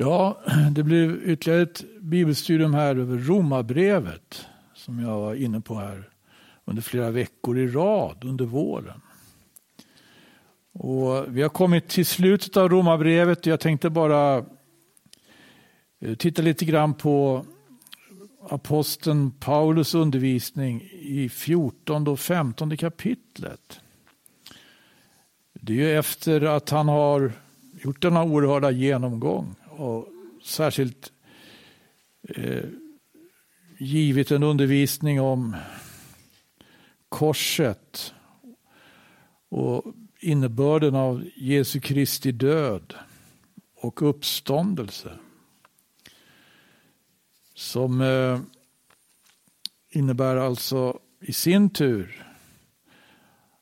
Ja, det blev ytterligare ett bibelstudium här över Romarbrevet som jag var inne på här under flera veckor i rad under våren. Och vi har kommit till slutet av Romarbrevet och jag tänkte bara eh, titta lite grann på aposteln Paulus undervisning i 14 och 15 kapitlet. Det är ju efter att han har gjort denna oerhörda genomgång och särskilt eh, givit en undervisning om korset och innebörden av Jesu Kristi död och uppståndelse. Som eh, innebär alltså i sin tur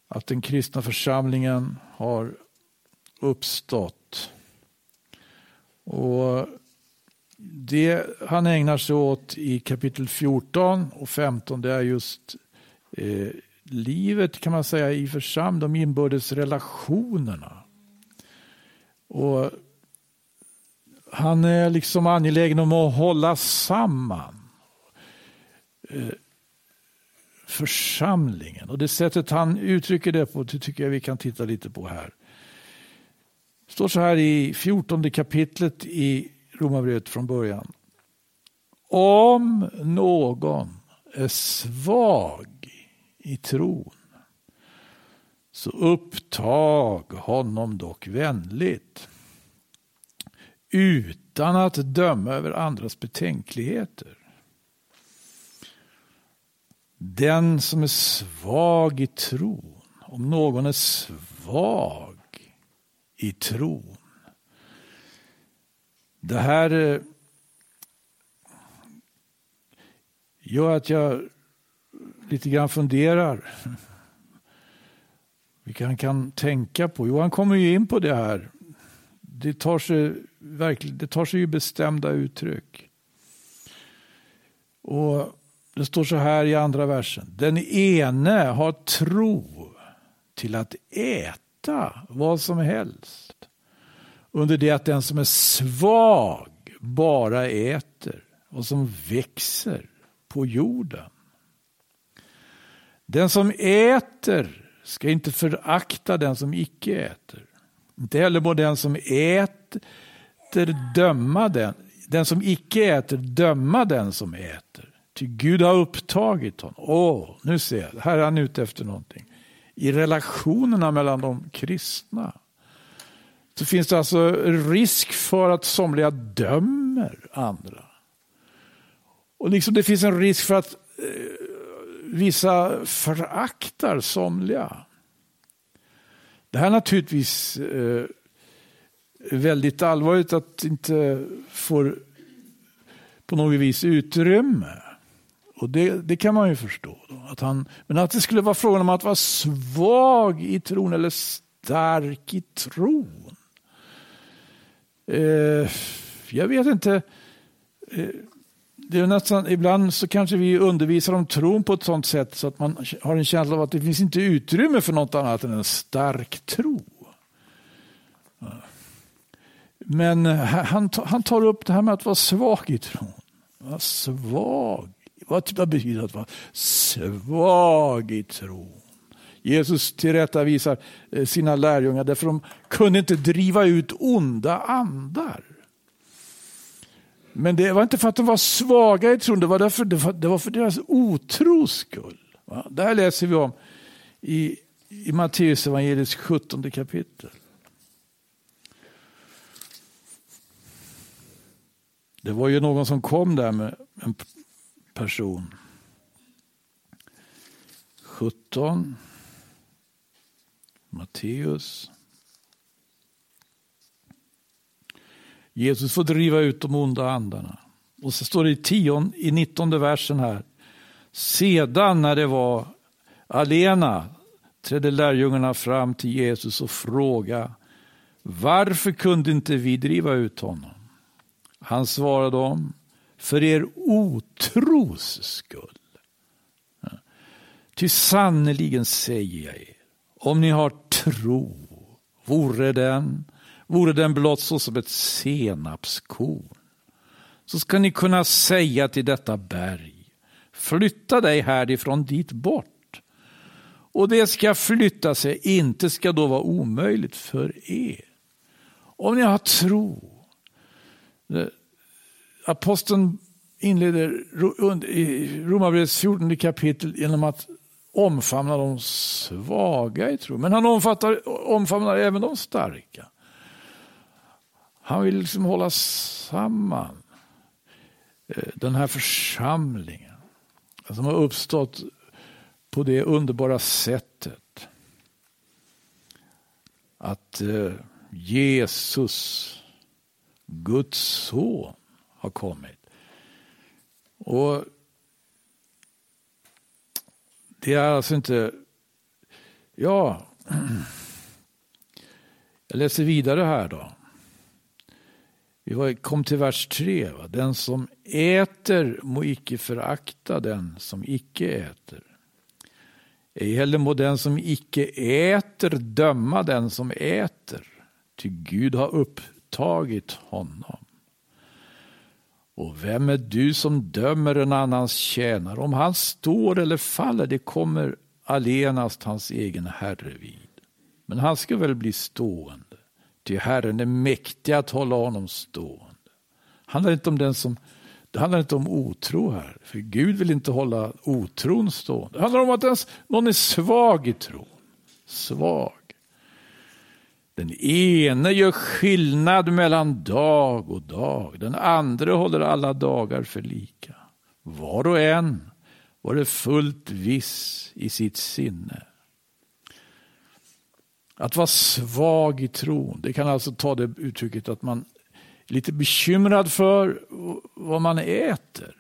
att den kristna församlingen har uppstått. Och det han ägnar sig åt i kapitel 14 och 15 det är just eh, livet kan man säga i församlingen, de inbördes relationerna. Och han är liksom angelägen om att hålla samman eh, församlingen. Och det sättet han uttrycker det på det tycker jag vi kan titta lite på här. Det står så här i 14 kapitlet i Romarbrevet från början. Om någon är svag i tron så upptag honom dock vänligt utan att döma över andras betänkligheter. Den som är svag i tron, om någon är svag i tron. Det här eh, gör att jag lite grann funderar. Vilka han kan tänka på. Jo, han kommer ju in på det här. Det tar sig, verkligen, det tar sig ju bestämda uttryck. Och det står så här i andra versen. Den ene har tro till att äta vad som helst. Under det att den som är svag bara äter och som växer på jorden. Den som äter ska inte förakta den som icke äter. Inte heller må den som äter döma den, den som icke äter döma den som äter. Ty Gud har upptagit honom. Åh, nu ser jag, här är han ute efter någonting. I relationerna mellan de kristna så finns det alltså risk för att somliga dömer andra. Och liksom det finns en risk för att eh, vissa föraktar somliga. Det här är naturligtvis eh, väldigt allvarligt att inte får på något vis utrymme. Och det, det kan man ju förstå. Att han, men att det skulle vara frågan om att vara svag i tron eller stark i tron. Eh, jag vet inte. Eh, det är nästan, ibland så kanske vi undervisar om tron på ett sånt sätt så att man har en känsla av att det finns inte utrymme för något annat än en stark tro. Men han, han tar upp det här med att vara svag i tron. Vara svag. Vad betyder det att vara svag i tron? Jesus tillrättavisar eh, sina lärjungar därför de kunde inte driva ut onda andar. Men det var inte för att de var svaga i tron, det var, därför, det var, det var för deras otros skull. Va? Det här läser vi om i, i Matteus evangeliets 17 kapitel. Det var ju någon som kom där med en person. 17. Matteus Jesus får driva ut de onda andarna. Och så står det i, tion, i 19 versen här. Sedan när det var alena trädde lärjungarna fram till Jesus och frågade varför kunde inte vi driva ut honom? Han svarade dem, för er otros skull. Ty sannerligen säger jag er, om ni har tro, vore den vore den blott så som ett senapskorn, så ska ni kunna säga till detta berg, flytta dig härifrån dit bort. Och det ska flytta sig, inte ska då vara omöjligt för er. Om ni har tro. Aposteln inleder i Romarbrevets 14 kapitel genom att omfamna de svaga i tro. Men han omfattar, omfamnar även de starka. Han vill liksom hålla samman eh, den här församlingen som har uppstått på det underbara sättet att eh, Jesus, Guds son, har kommit. Och det är alltså inte... Ja, jag läser vidare här då. Vi kom till vers 3. Va? Den som äter må icke förakta den som icke äter. Ej heller må den som icke äter döma den som äter, ty Gud har upptagit honom. Och vem är du som dömer en annans tjänare? Om han står eller faller, det kommer allenast hans egen herre vid. Men han ska väl bli stående, ty Herren är mäktig att hålla honom stående. Det handlar inte om den som det handlar inte om otro här, för Gud vill inte hålla otron stående. Det handlar om att någon är svag i tron. Svag. Den ene gör skillnad mellan dag och dag. Den andra håller alla dagar för lika. Var och en var det fullt viss i sitt sinne. Att vara svag i tron, det kan alltså ta det uttrycket att man är lite bekymrad för vad man äter.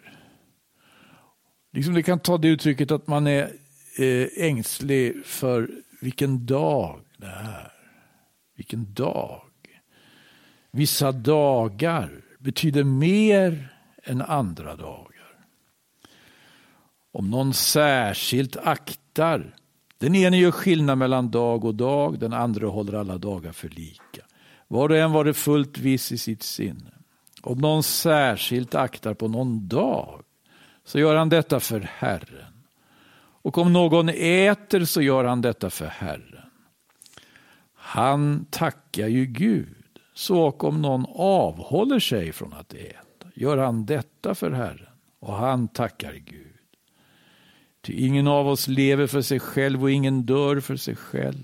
Liksom det kan ta det uttrycket att man är eh, ängslig för vilken dag det är. Vilken dag. Vissa dagar betyder mer än andra dagar. Om någon särskilt aktar, den ene gör skillnad mellan dag och dag, den andra håller alla dagar för lika. Var och en var det fullt viss i sitt sinne. Om någon särskilt aktar på någon dag, så gör han detta för Herren. Och om någon äter så gör han detta för Herren. Han tackar ju Gud. Så och om någon avhåller sig från att äta gör han detta för Herren och han tackar Gud. Ty ingen av oss lever för sig själv och ingen dör för sig själv.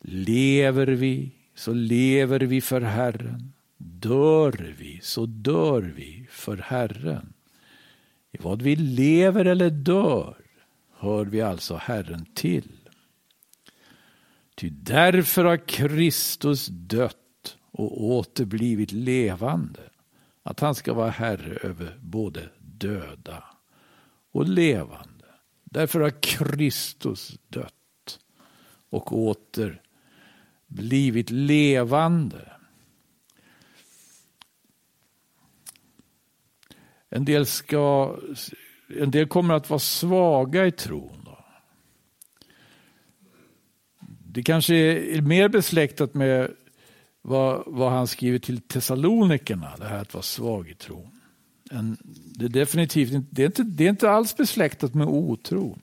Lever vi så lever vi för Herren. Dör vi så dör vi för Herren. I vad vi lever eller dör hör vi alltså Herren till. Ty därför har Kristus dött och återblivit levande, att han ska vara herre över både döda och levande. Därför har Kristus dött och åter blivit levande. En del, ska, en del kommer att vara svaga i tron. Det kanske är mer besläktat med vad, vad han skriver till Thessalonikerna, det här att vara svag i tron. det är definitivt inte, det är inte, det är inte alls besläktat med otro.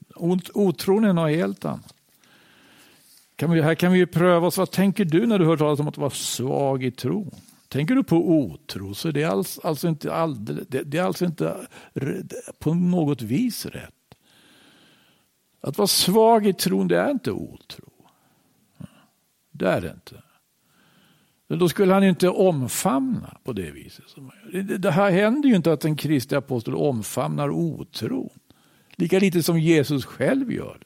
Otron är något helt annat. Kan vi, här kan vi pröva oss, vad tänker du när du hör talas om att vara svag i tron? Tänker du på otro så är det alls, alltså inte, alldeles, det, det är alltså inte på något vis rätt. Att vara svag i tron, det är inte otro. Det är det inte. Då skulle han inte omfamna på det viset. Det här händer ju inte att en kristen apostel omfamnar otron. Lika lite som Jesus själv gör det.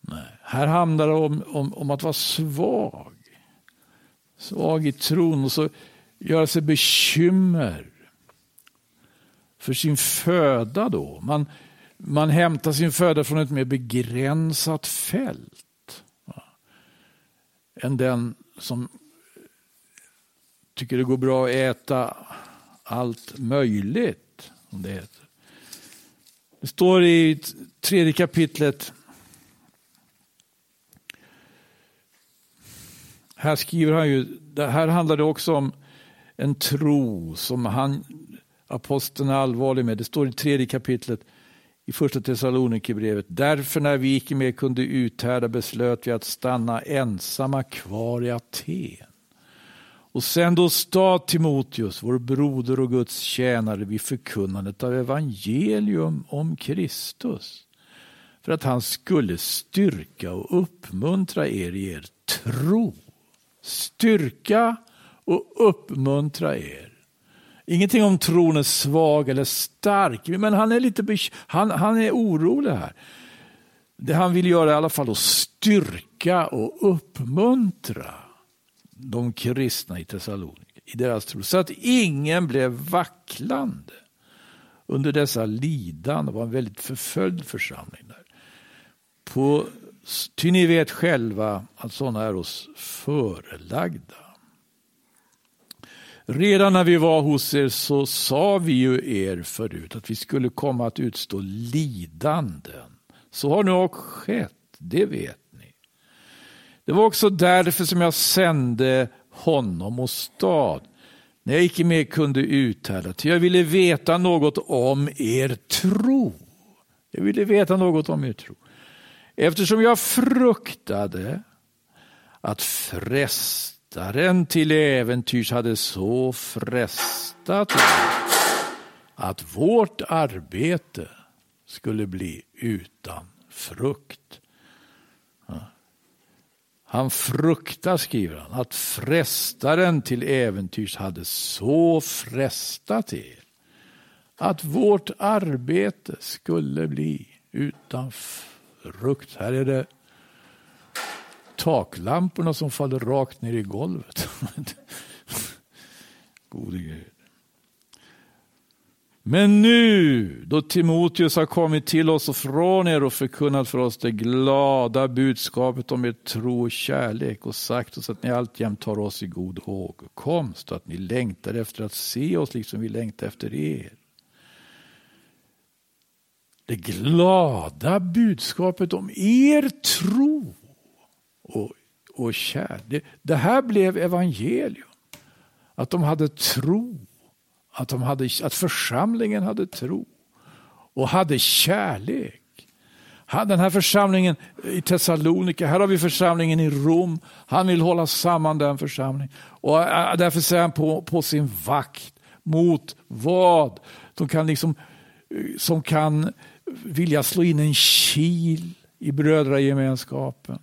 Nej. Här handlar det om, om, om att vara svag. Svag i tron och så göra sig bekymmer för sin föda då. Man, man hämtar sin föda från ett mer begränsat fält än den som tycker det går bra att äta allt möjligt. Som det, heter. det står i tredje kapitlet här skriver han ju, det här handlar det också om en tro som han, aposteln är allvarlig med. Det står i tredje kapitlet i första Thessalonikerbrevet. Därför när vi icke mer kunde uthärda beslöt vi att stanna ensamma kvar i Aten. Och sen då stad Timoteus, vår broder och Guds tjänare vid förkunnandet av evangelium om Kristus. För att han skulle styrka och uppmuntra er i er tro. Styrka och uppmuntra er. Ingenting om tron är svag eller stark, men han är lite han, han är orolig här. Det han vill göra är i alla fall att styrka och uppmuntra de kristna i Thessaloniki i deras tro. Så att ingen blev vacklande under dessa lidanden. Det var en väldigt förföljd församling där. På, ty ni vet själva att sådana är oss förelagda. Redan när vi var hos er så sa vi ju er förut att vi skulle komma att utstå lidanden. Så har nu också skett, det vet ni. Det var också därför som jag sände honom och stad när jag icke mer kunde uthärda. Ty jag ville veta något om er tro. Jag ville veta något om er tro. Eftersom jag fruktade att fresta Mästaren till äventyrs hade så frestat att vårt arbete skulle bli utan frukt. Han fruktar, skriver han, att frestaren till äventyrs hade så frestat er att vårt arbete skulle bli utan frukt. Här är det taklamporna som faller rakt ner i golvet. Gode Gud. Men nu, då Timoteus har kommit till oss och från er och förkunnat för oss det glada budskapet om er tro och kärlek och sagt oss att ni alltjämt tar oss i god hågkomst och att ni längtar efter att se oss liksom vi längtar efter er. Det glada budskapet om er tro och, och kär. Det, det här blev evangelium. Att de hade tro. Att, de hade, att församlingen hade tro. Och hade kärlek. Den här församlingen i Thessalonika, här har vi församlingen i Rom. Han vill hålla samman den församlingen. Och därför säger han på, på sin vakt mot vad som kan, liksom, som kan vilja slå in en kil i brödragemenskapen.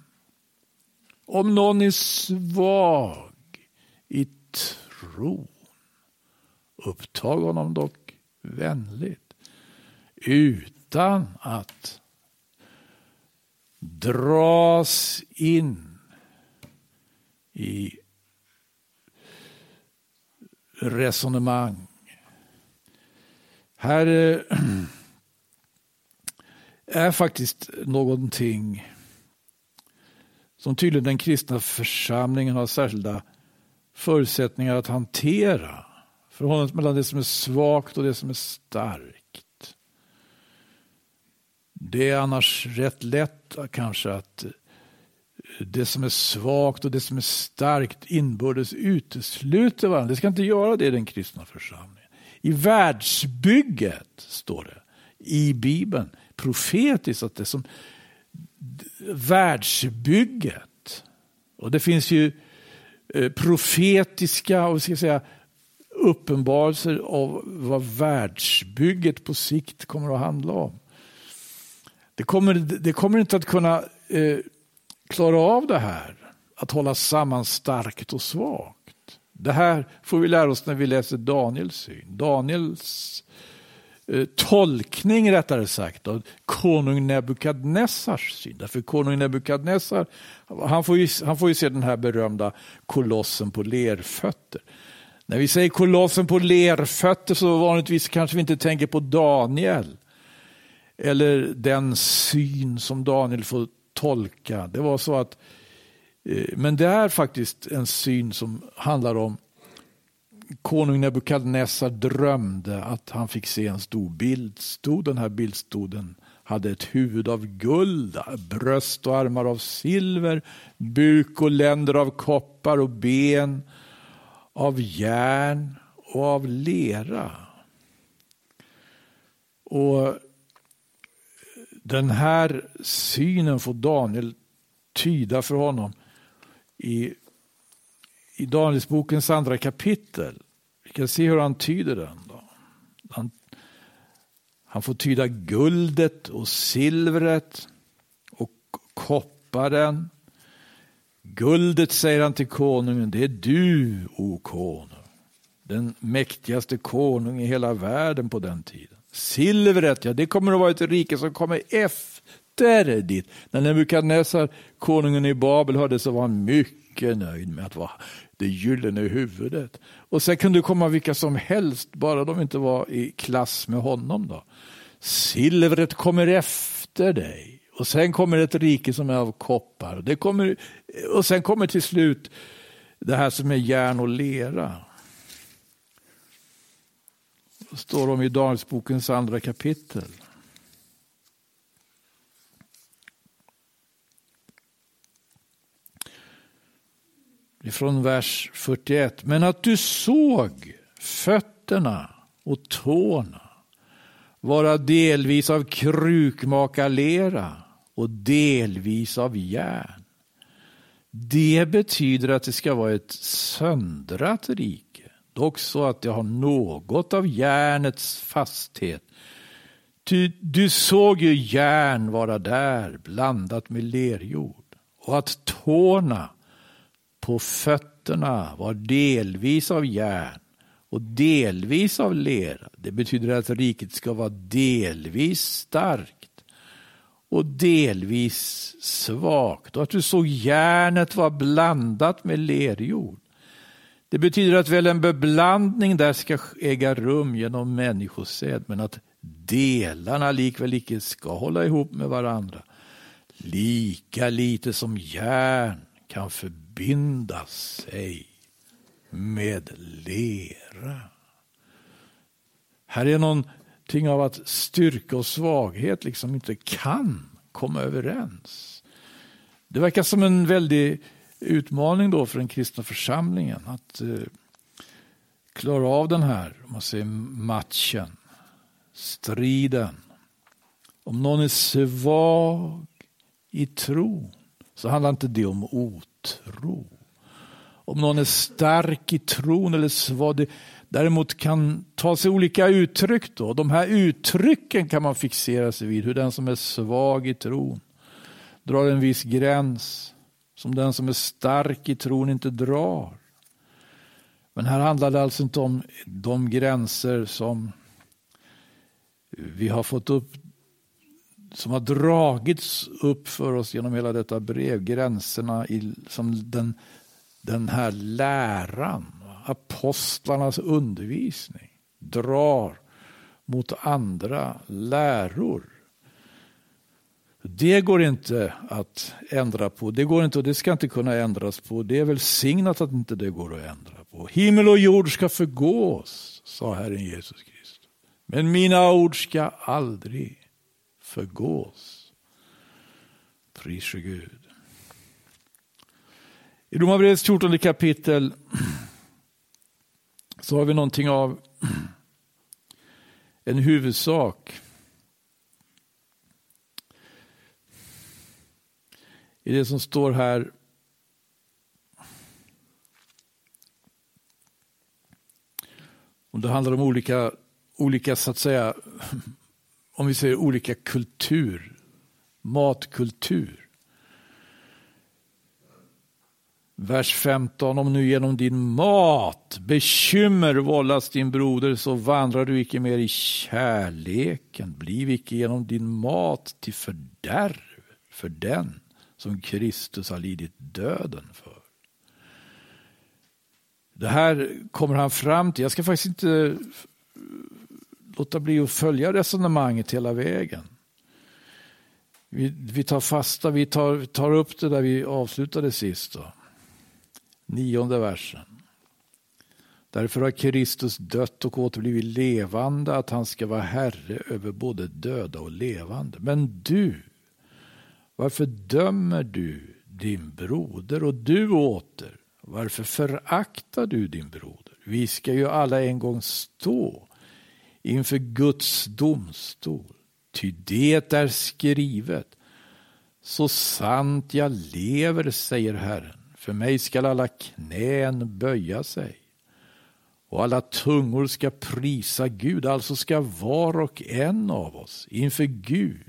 Om någon är svag i tron, upptag honom dock vänligt utan att dras in i resonemang. Här eh, är faktiskt någonting som tydligen den kristna församlingen har särskilda förutsättningar att hantera. Förhållandet mellan det som är svagt och det som är starkt. Det är annars rätt lätt kanske att det som är svagt och det som är starkt inbördes utesluter varandra. Det ska inte göra det i den kristna församlingen. I världsbygget, står det i Bibeln, profetiskt, att det som världsbygget. Och det finns ju eh, profetiska och ska säga, uppenbarelser av vad världsbygget på sikt kommer att handla om. Det kommer, det kommer inte att kunna eh, klara av det här, att hålla samman starkt och svagt. Det här får vi lära oss när vi läser Daniels syn. Daniels Eh, Eh, tolkning rättare sagt av konung Nebukadnessars syn. Därför konung Nebukadnessar, han får, ju, han får ju se den här berömda kolossen på lerfötter. När vi säger kolossen på lerfötter så vanligtvis kanske vi inte tänker på Daniel. Eller den syn som Daniel får tolka. Det var så att, eh, men det är faktiskt en syn som handlar om konung Nebukadnessar drömde att han fick se en stor bildstod. Den här bildstoden hade ett huvud av guld, bröst och armar av silver, buk och länder av koppar och ben av järn och av lera. Och den här synen får Daniel tyda för honom i, i Danielsbokens andra kapitel. Vi kan se hur han tyder den. Då. Han, han får tyda guldet och silvret och kopparen. Guldet säger han till konungen, det är du, o konung. Den mäktigaste konung i hela världen på den tiden. Silvret, ja det kommer att vara ett rike som kommer efter ditt. När Nebukadnessar, konungen i Babel, hörde så var han mycket mycket nöjd med att vara det gyllene huvudet. Och sen kunde det komma vilka som helst, bara de inte var i klass med honom. då. Silvret kommer efter dig. Och sen kommer ett rike som är av koppar. Det kommer, och sen kommer till slut det här som är järn och lera. Det står om i Danielsbokens andra kapitel. Från vers 41. Men att du såg fötterna och tårna vara delvis av krukmakarlera och delvis av järn. Det betyder att det ska vara ett söndrat rike, dock så att det har något av järnets fasthet. Ty du såg ju järn vara där blandat med lerjord och att tårna på fötterna var delvis av järn och delvis av lera. Det betyder att riket ska vara delvis starkt och delvis svagt och att du såg järnet var blandat med lerjord. Det betyder att väl en beblandning där ska äga rum genom människosäd men att delarna likväl icke ska hålla ihop med varandra. Lika lite som järn kan förbinda sig med lera. Här är någonting av att styrka och svaghet liksom inte kan komma överens. Det verkar som en väldig utmaning då för den kristna församlingen att eh, klara av den här man säger, matchen, striden. Om någon är svag i tron så handlar inte det om otur. Tro. om någon är stark i tron eller svag. Däremot kan ta sig olika uttryck. Då. De här uttrycken kan man fixera sig vid. Hur den som är svag i tron drar en viss gräns som den som är stark i tron inte drar. Men här handlar det alltså inte om de gränser som vi har fått upp som har dragits upp för oss genom hela detta brev. Gränserna i, som den den här läran, apostlarnas undervisning, drar mot andra läror. Det går inte att ändra på. Det går inte och det ska inte kunna ändras på. Det är välsignat att inte det går att ändra på. Himmel och jord ska förgås, sa Herren Jesus Kristus. Men mina ord ska aldrig förgås. Prise Gud. I Romarbrevets 14 kapitel så har vi någonting av en huvudsak. I det som står här om det handlar om olika, olika så att säga, om vi säger olika kultur, matkultur. Vers 15. Om nu genom din mat bekymmer vållas din broder så vandrar du icke mer i kärleken. Bliv icke genom din mat till fördärv för den som Kristus har lidit döden för. Det här kommer han fram till. Jag ska faktiskt inte låta bli att följa resonemanget hela vägen. Vi, vi tar fasta, vi tar, tar upp det där vi avslutade sist. Då nionde versen. Därför har Kristus dött och återblivit levande, att han ska vara Herre över både döda och levande. Men du, varför dömer du din broder och du åter? Varför föraktar du din broder? Vi ska ju alla en gång stå inför Guds domstol. Ty det är skrivet. Så sant jag lever, säger Herren, för mig skall alla knän böja sig och alla tungor ska prisa Gud, alltså ska var och en av oss inför Gud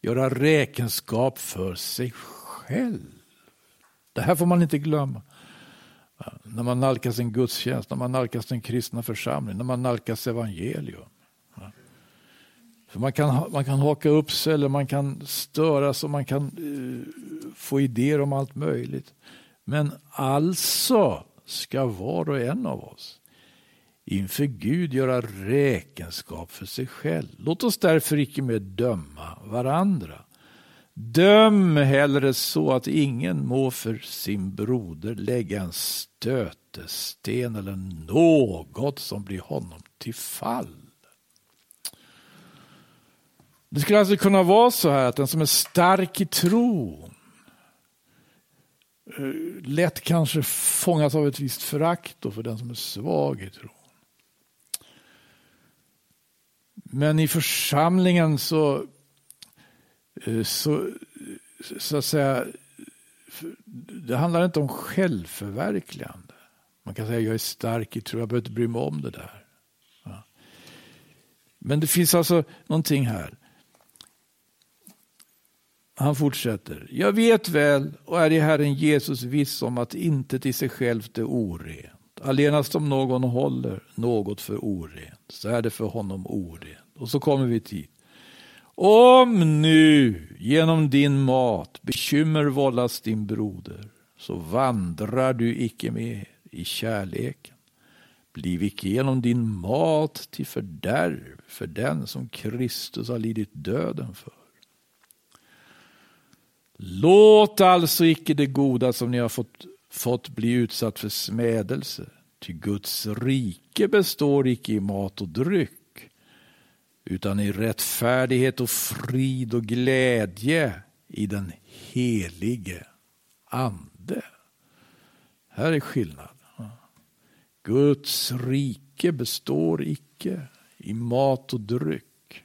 göra räkenskap för sig själv. Det här får man inte glömma. När man nalkas en gudstjänst, när man nalkas den kristna församlingen, när man nalkas evangelium. För man, kan, man kan haka upp sig eller man kan störas och man kan uh, få idéer om allt möjligt. Men alltså ska var och en av oss inför Gud göra räkenskap för sig själv. Låt oss därför icke mer döma varandra. Döm hellre så att ingen må för sin broder lägga en stötesten eller något som blir honom till fall. Det skulle alltså kunna vara så här att den som är stark i tron eh, lätt kanske fångas av ett visst förakt för den som är svag i tron. Men i församlingen så, Eh, så, så att säga, det handlar inte om självförverkligande. Man kan säga jag är stark i tro, jag behöver inte bry mig om det där. Ja. Men det finns alltså någonting här. Han fortsätter. Jag vet väl och är i Herren Jesus viss om att inte i sig självt är orent. Allenast om någon håller något för orent, så är det för honom orent. Och så kommer vi till. Om nu genom din mat bekymmer vållas din broder, så vandrar du icke med i kärleken. Bliv icke genom din mat till fördärv för den som Kristus har lidit döden för. Låt alltså icke det goda som ni har fått, fått bli utsatt för smädelse. Ty Guds rike består icke i mat och dryck, utan i rättfärdighet och frid och glädje i den helige Ande. Här är skillnad. Guds rike består icke i mat och dryck.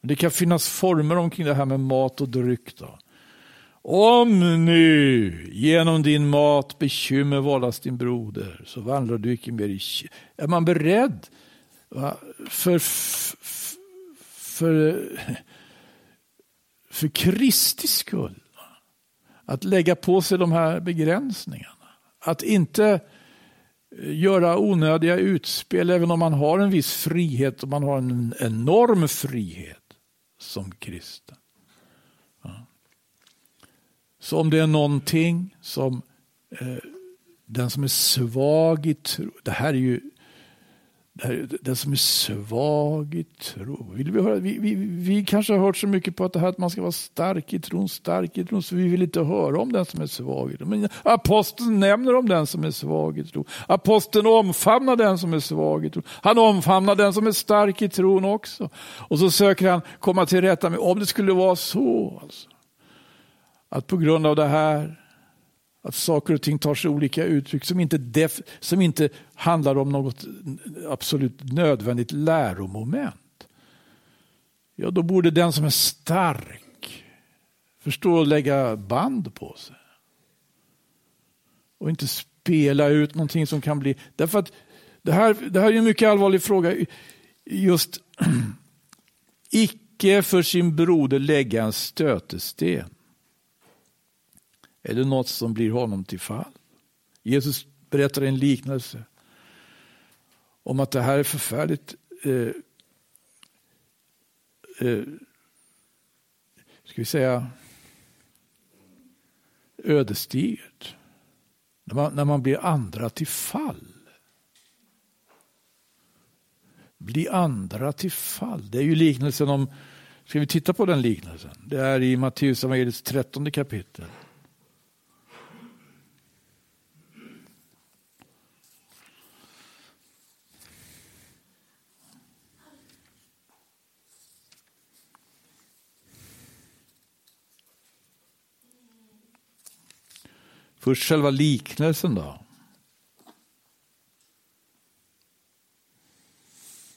Men det kan finnas former omkring det här med mat och dryck. Då. Om nu genom din mat bekymmer vållas din broder så vandrar du icke mer i Är man beredd för, för, för Kristi skull att lägga på sig de här begränsningarna? Att inte göra onödiga utspel även om man har en viss frihet och man har en enorm frihet som kristen. Så om det är någonting som eh, den som är svag i tro, det här är ju den som är svag i tro. Vill vi, höra, vi, vi, vi kanske har hört så mycket på att, det här att man ska vara stark i tron, stark i tron, så vi vill inte höra om den som är svag i tro. Men aposteln nämner om den som är svag i tro. Aposteln omfamnar den som är svag i tro. Han omfamnar den som är stark i tron också. Och så söker han komma till rätta med, om det skulle vara så. Alltså att på grund av det här, att saker och ting tar sig olika uttryck som inte, def, som inte handlar om något absolut nödvändigt läromoment. Ja, då borde den som är stark förstå att lägga band på sig. Och inte spela ut någonting som kan bli... Därför att det här, det här är en mycket allvarlig fråga. Just icke för sin broder lägga en stötesten. Är det något som blir honom till fall? Jesus berättar en liknelse om att det här är förfärligt eh, eh, ska vi säga ödesdigert. När man, när man blir andra till fall. Bli andra till fall. Det är ju liknelsen om, ska vi titta på den liknelsen? Det är i Matteus evangeliets trettonde kapitel. Först själva liknelsen då.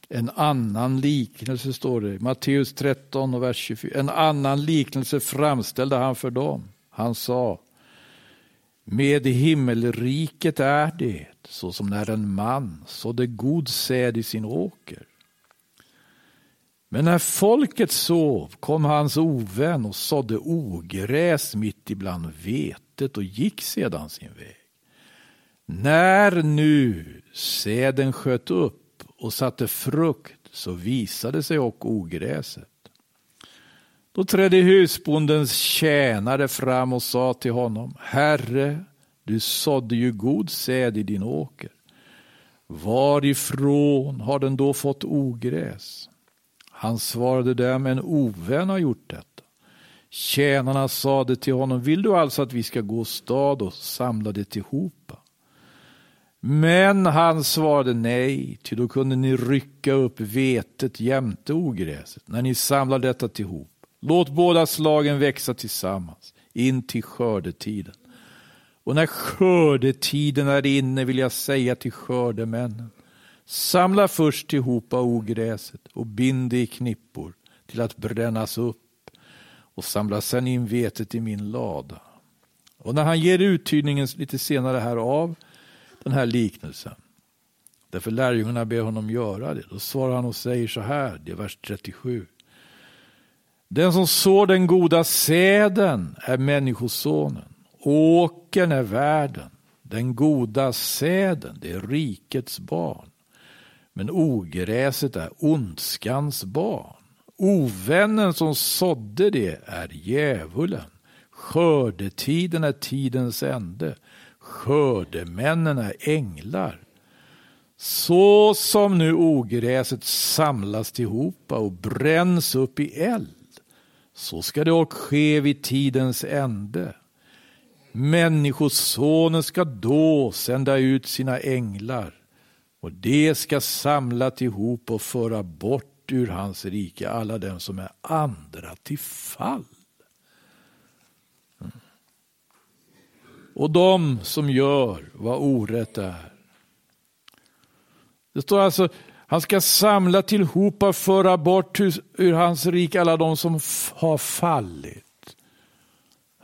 En annan liknelse står det i Matteus 13 och vers 24. En annan liknelse framställde han för dem. Han sa med himmelriket är det så som när en man sådde god säd i sin åker. Men när folket sov kom hans ovän och sådde ogräs mitt ibland vetet och gick sedan sin väg. När nu säden sköt upp och satte frukt så visade sig och ogräset. Då trädde husbondens tjänare fram och sa till honom, Herre, du sådde ju god säd i din åker. Varifrån har den då fått ogräs? Han svarade dem, en ovän har gjort detta. Tjänarna sade till honom, vill du alltså att vi ska gå stad och samla det ihop? Men han svarade nej, ty då kunde ni rycka upp vetet jämte ogräset när ni samlar detta ihop. Låt båda slagen växa tillsammans in till skördetiden. Och när skördetiden är inne vill jag säga till skördemännen, samla först tillhopa ogräset och bind det i knippor till att brännas upp och samlar sedan in vetet i min lada. Och när han ger uttydningen lite senare här av den här liknelsen, därför lärjungarna ber honom göra det, då svarar han och säger så här, det är vers 37. Den som sår den goda säden är människosonen. Åkern är världen. Den goda säden, det är rikets barn. Men ogräset är ondskans barn. Ovännen som sådde det är djävulen. Skördetiden är tidens ände. Skördemännen är änglar. Så som nu ogräset samlas tillhopa och bränns upp i eld så ska det också ske vid tidens ände. Människosonen ska då sända ut sina änglar och de ska samla tillhop och föra bort ur hans rike alla dem som är andra till fall. Mm. Och de som gör vad orätt är. Det står alltså han ska samla tillhopa och föra bort ur hans rike alla de som har fallit.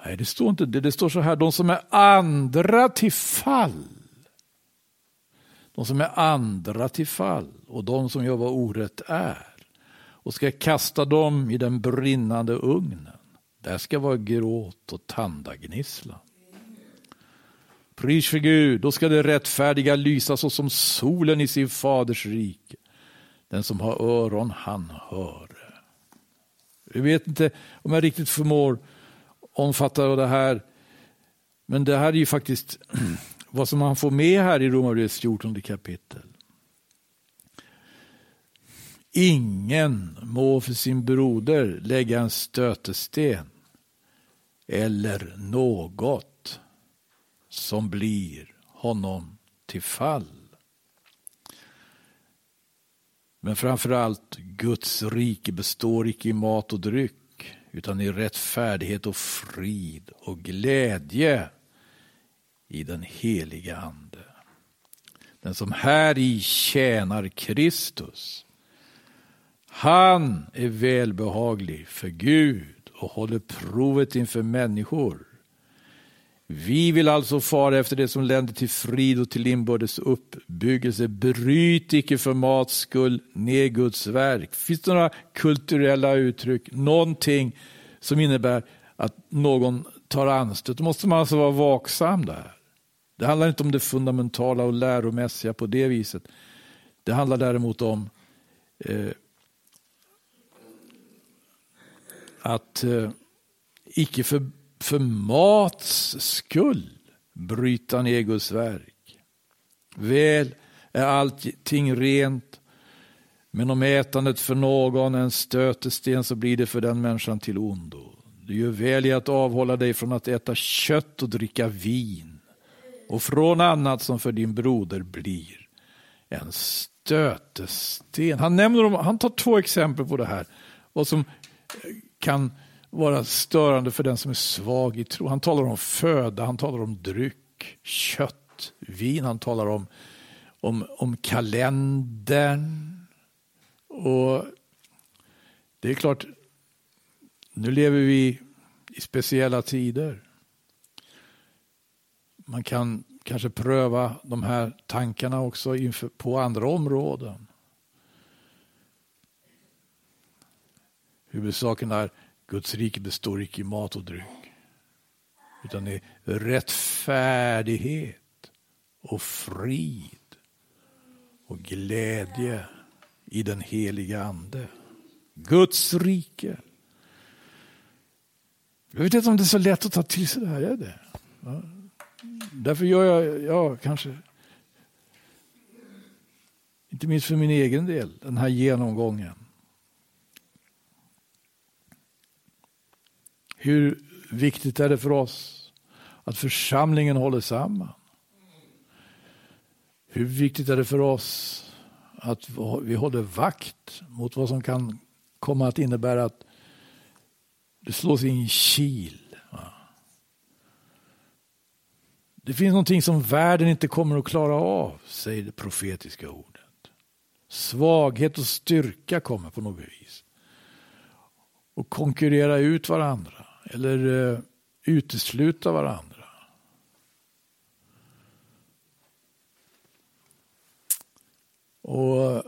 Nej, det står inte det. Det står så här, de som är andra till fall. De som är andra till fall och de som gör vad orätt är. Och ska kasta dem i den brinnande ugnen. Där ska vara gråt och tandagnisslan. Pris för Gud, då ska det rättfärdiga lysa så som solen i sin faders rike. Den som har öron, han hör. Jag vet inte om jag riktigt förmår omfatta det här, men det här är ju faktiskt vad som man får med här i Romarbrevets 14 kapitel. Ingen må för sin broder lägga en stötesten eller något som blir honom till fall. Men framför allt, Guds rike består icke i mat och dryck utan i rättfärdighet och frid och glädje i den heliga Ande. Den som här i tjänar Kristus, han är välbehaglig för Gud och håller provet inför människor. Vi vill alltså fara efter det som länder till frid och till inbördes uppbyggelse. Bryt icke för mats skull ner Guds verk. Finns det några kulturella uttryck, någonting som innebär att någon tar anstöt, då måste man alltså vara vaksam där. Det handlar inte om det fundamentala och läromässiga på det viset. Det handlar däremot om eh, att eh, icke för för mats skull bryta ner Guds verk. Väl är allting rent, men om ätandet för någon är en stötesten så blir det för den människan till ondo. Du gör väl i att avhålla dig från att äta kött och dricka vin och från annat som för din broder blir en stötesten. Han, nämner, han tar två exempel på det här, och som kan vara störande för den som är svag i tro. Han talar om föda, han talar om dryck, kött, vin, han talar om, om, om kalendern. Och det är klart, nu lever vi i speciella tider. Man kan kanske pröva de här tankarna också inför, på andra områden. Huvudsaken är Guds rike består icke i mat och dryck utan i rättfärdighet och frid och glädje i den heliga Ande. Guds rike. Jag vet inte om det är så lätt att ta till sig det här. Är det? Ja. Därför gör jag, ja kanske, inte minst för min egen del, den här genomgången. Hur viktigt är det för oss att församlingen håller samman? Hur viktigt är det för oss att vi håller vakt mot vad som kan komma att innebära att det slås in i kil. Det finns någonting som världen inte kommer att klara av, säger det profetiska ordet. Svaghet och styrka kommer på något vis. Och konkurrera ut varandra eller eh, utesluta varandra. Och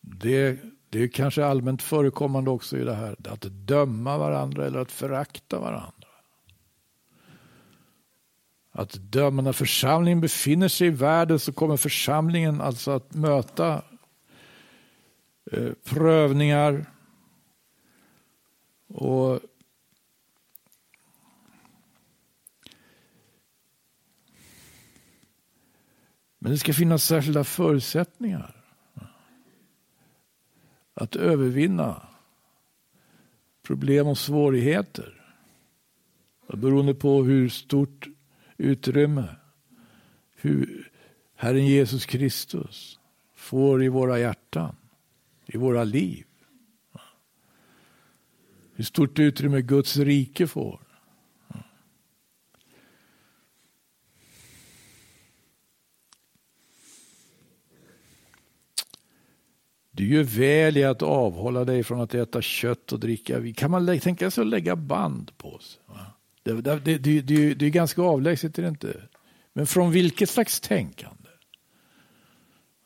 det, det är kanske allmänt förekommande också i det här, att döma varandra eller att förakta varandra. Att döma när församlingen befinner sig i världen så kommer församlingen alltså att möta Eh, prövningar och Men det ska finnas särskilda förutsättningar att övervinna problem och svårigheter. Beroende på hur stort utrymme hur Herren Jesus Kristus får i våra hjärtan, i våra liv. Hur stort utrymme Guds rike får. Du gör väl i att avhålla dig från att äta kött och dricka vin. Kan man tänka sig att lägga band på sig? Det, det, det, det, det är ganska avlägset, är det inte? Men från vilket slags tänkande?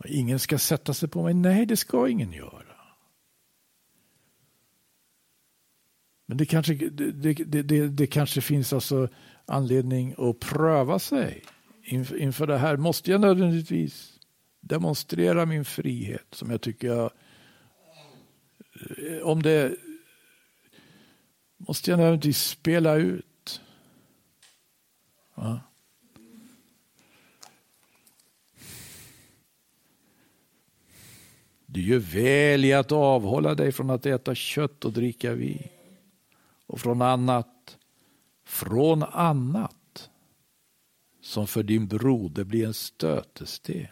Ingen ska sätta sig på mig. Nej, det ska ingen göra. Men det kanske, det, det, det, det kanske finns alltså anledning att pröva sig inför, inför det här. Måste jag nödvändigtvis demonstrera min frihet som jag tycker jag... Eh, om det... Måste jag nödvändigtvis spela ut. Ja. Du gör väl i att avhålla dig från att äta kött och dricka vin och från annat, från annat som för din broder blir en stötesten.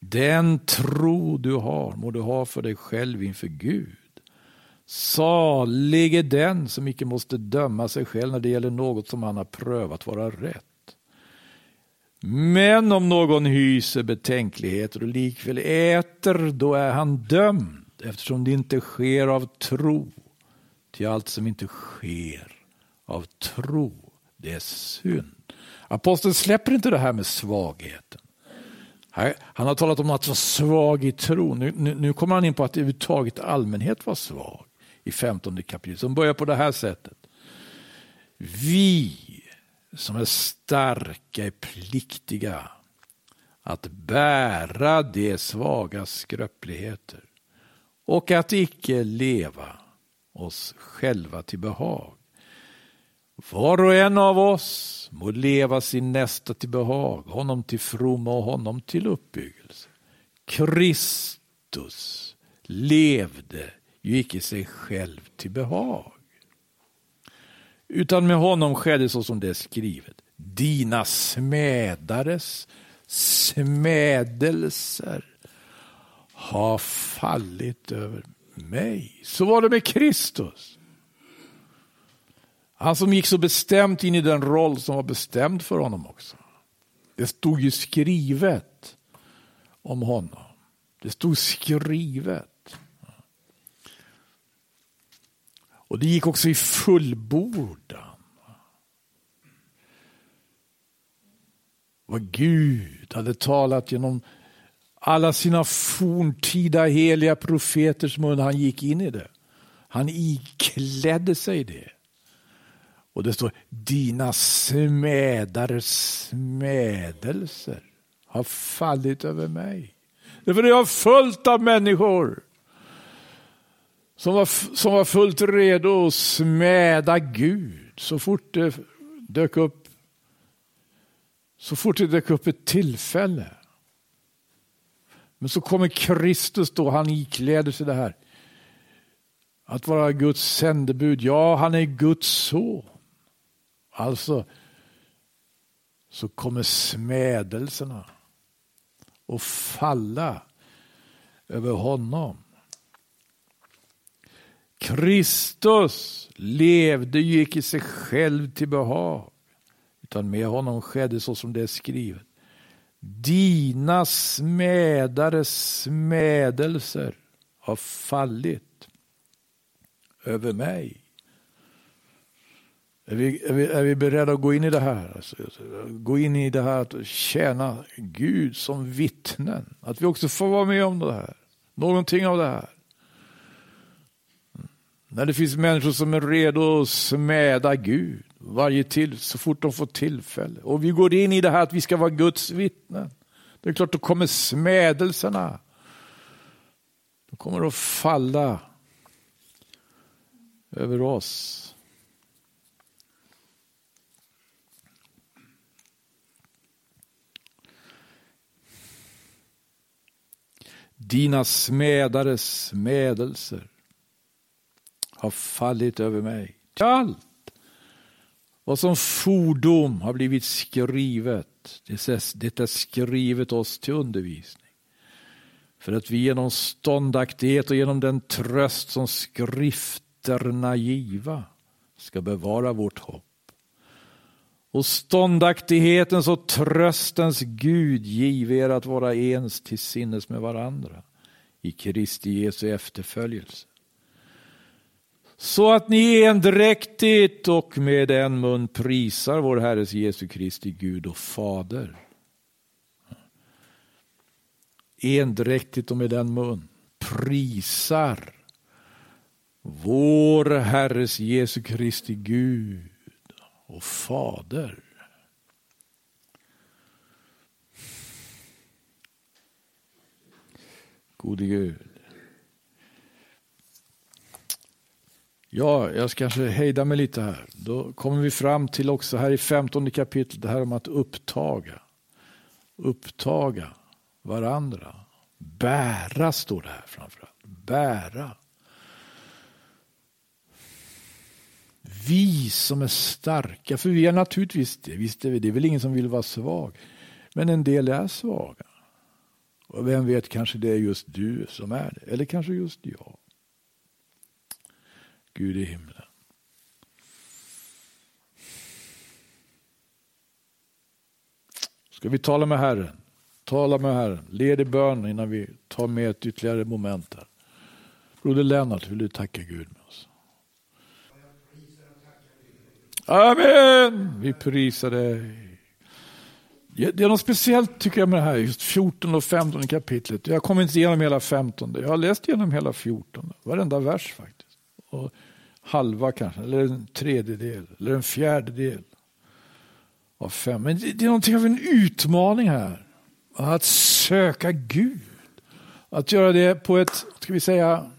Den tro du har må du ha för dig själv inför Gud. Salig är den som icke måste döma sig själv när det gäller något som han har prövat vara rätt. Men om någon hyser betänkligheter och likväl äter, då är han dömd eftersom det inte sker av tro. Till allt som inte sker av tro, det är synd. Aposteln släpper inte det här med svagheten. Han har talat om att vara svag i tro. Nu, nu, nu kommer han in på att överhuvudtaget allmänhet var svag i 15 kapitlet. Som börjar på det här sättet. Vi som är starka är pliktiga att bära de svaga skröpligheter och att icke leva oss själva till behag. Var och en av oss må leva sin nästa till behag, honom till fromma och honom till uppbyggelse. Kristus levde ju icke sig själv till behag. Utan med honom skedde så som det är skrivet. Dina smädares smädelser har fallit över mig. Så var det med Kristus. Han som gick så bestämt in i den roll som var bestämd för honom också. Det stod ju skrivet om honom. Det stod skrivet. Och det gick också i fullbordan. Vad Gud hade talat genom alla sina forntida heliga profeters mun. Han gick in i det. Han iklädde sig det. Och det står dina smädares smädelser har fallit över mig. Därför är jag fullt av människor som var, som var fullt redo att smäda Gud så fort det dök upp så fort det dök upp ett tillfälle. Men så kommer Kristus då, han ikläder sig det här. Att vara Guds sändebud, ja han är Guds son. Alltså så kommer smädelserna att falla över honom. Kristus levde ju icke sig själv till behag, utan med honom skedde så som det är skrivet. Dina smädares smädelser har fallit över mig. Är vi, är, vi, är vi beredda att gå in i det här? Alltså, gå in i det här att tjäna Gud som vittnen. Att vi också får vara med om det här. Någonting av det här. När det finns människor som är redo att smäda Gud varje till, så fort de får tillfälle. Och vi går in i det här att vi ska vara Guds vittnen. Det är klart, då kommer smädelserna. De kommer att falla över oss. Dina smädares smädelser har fallit över mig. Allt vad som fordom har blivit skrivet, det är skrivet oss till undervisning. För att vi genom ståndaktighet och genom den tröst som skrifterna giva ska bevara vårt hopp. Och ståndaktighetens och tröstens Gud give er att vara ens till sinnes med varandra i Kristi Jesu efterföljelse. Så att ni endräktigt och med en mun prisar vår Herres Jesu Kristi Gud och Fader. Endräktigt och med en mun prisar vår Herres Jesu Kristi Gud och Fader. Gode Gud. Ja, jag ska kanske hejda mig lite här. Då kommer vi fram till också här i femtonde kapitlet det här om att upptaga. Upptaga varandra. Bära står det här framförallt. Bära. Vi som är starka, för vi är naturligtvis det, visst är vi det, är väl ingen som vill vara svag. Men en del är svaga. Och vem vet, kanske det är just du som är det, eller kanske just jag. Gud i himlen. Ska vi tala med Herren? Tala med Herren. Led i bön innan vi tar med ett ytterligare moment här. Broder Lennart, vill du tacka Gud med oss? Amen! Vi prisar dig. Det är något speciellt tycker jag med det här, just 14 och 15 kapitlet. Jag kommer inte igenom hela 15. Jag har läst igenom hela 14, varenda vers faktiskt. Och halva kanske, eller en tredjedel, eller en fjärdedel av fem. Men det är någonting av en utmaning här. Att söka Gud. Att göra det på ett, ska vi säga,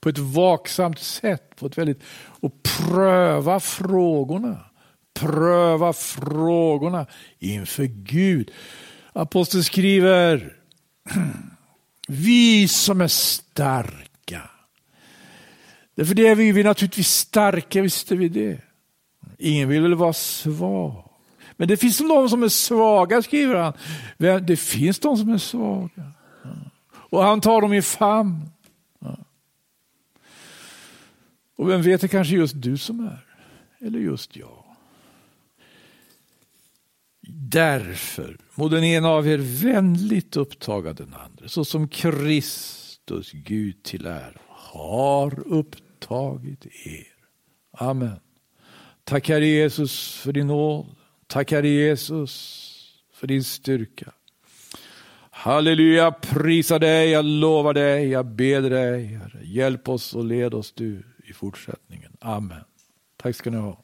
på ett vaksamt sätt. På ett väldigt, och pröva frågorna. Pröva frågorna inför Gud. Aposteln skriver, vi som är starka. Därför det är vi, vi är naturligtvis starka, visste vi det. Ingen vill väl vara svag. Men det finns de som är svaga, skriver han. Det finns de som är svaga. Och han tar dem i famn. Och vem vet, det kanske just du som är. Eller just jag. Därför må den ena av er vänligt upptaga den andra, så som Kristus, Gud till ära, har upptagit er. Amen. Tack Herre Jesus för din nåd. Tack Herre Jesus för din styrka. Halleluja, prisa dig, jag lovar dig, jag ber dig, Herre. Hjälp oss och led oss du i fortsättningen. Amen. Tack ska ni ha.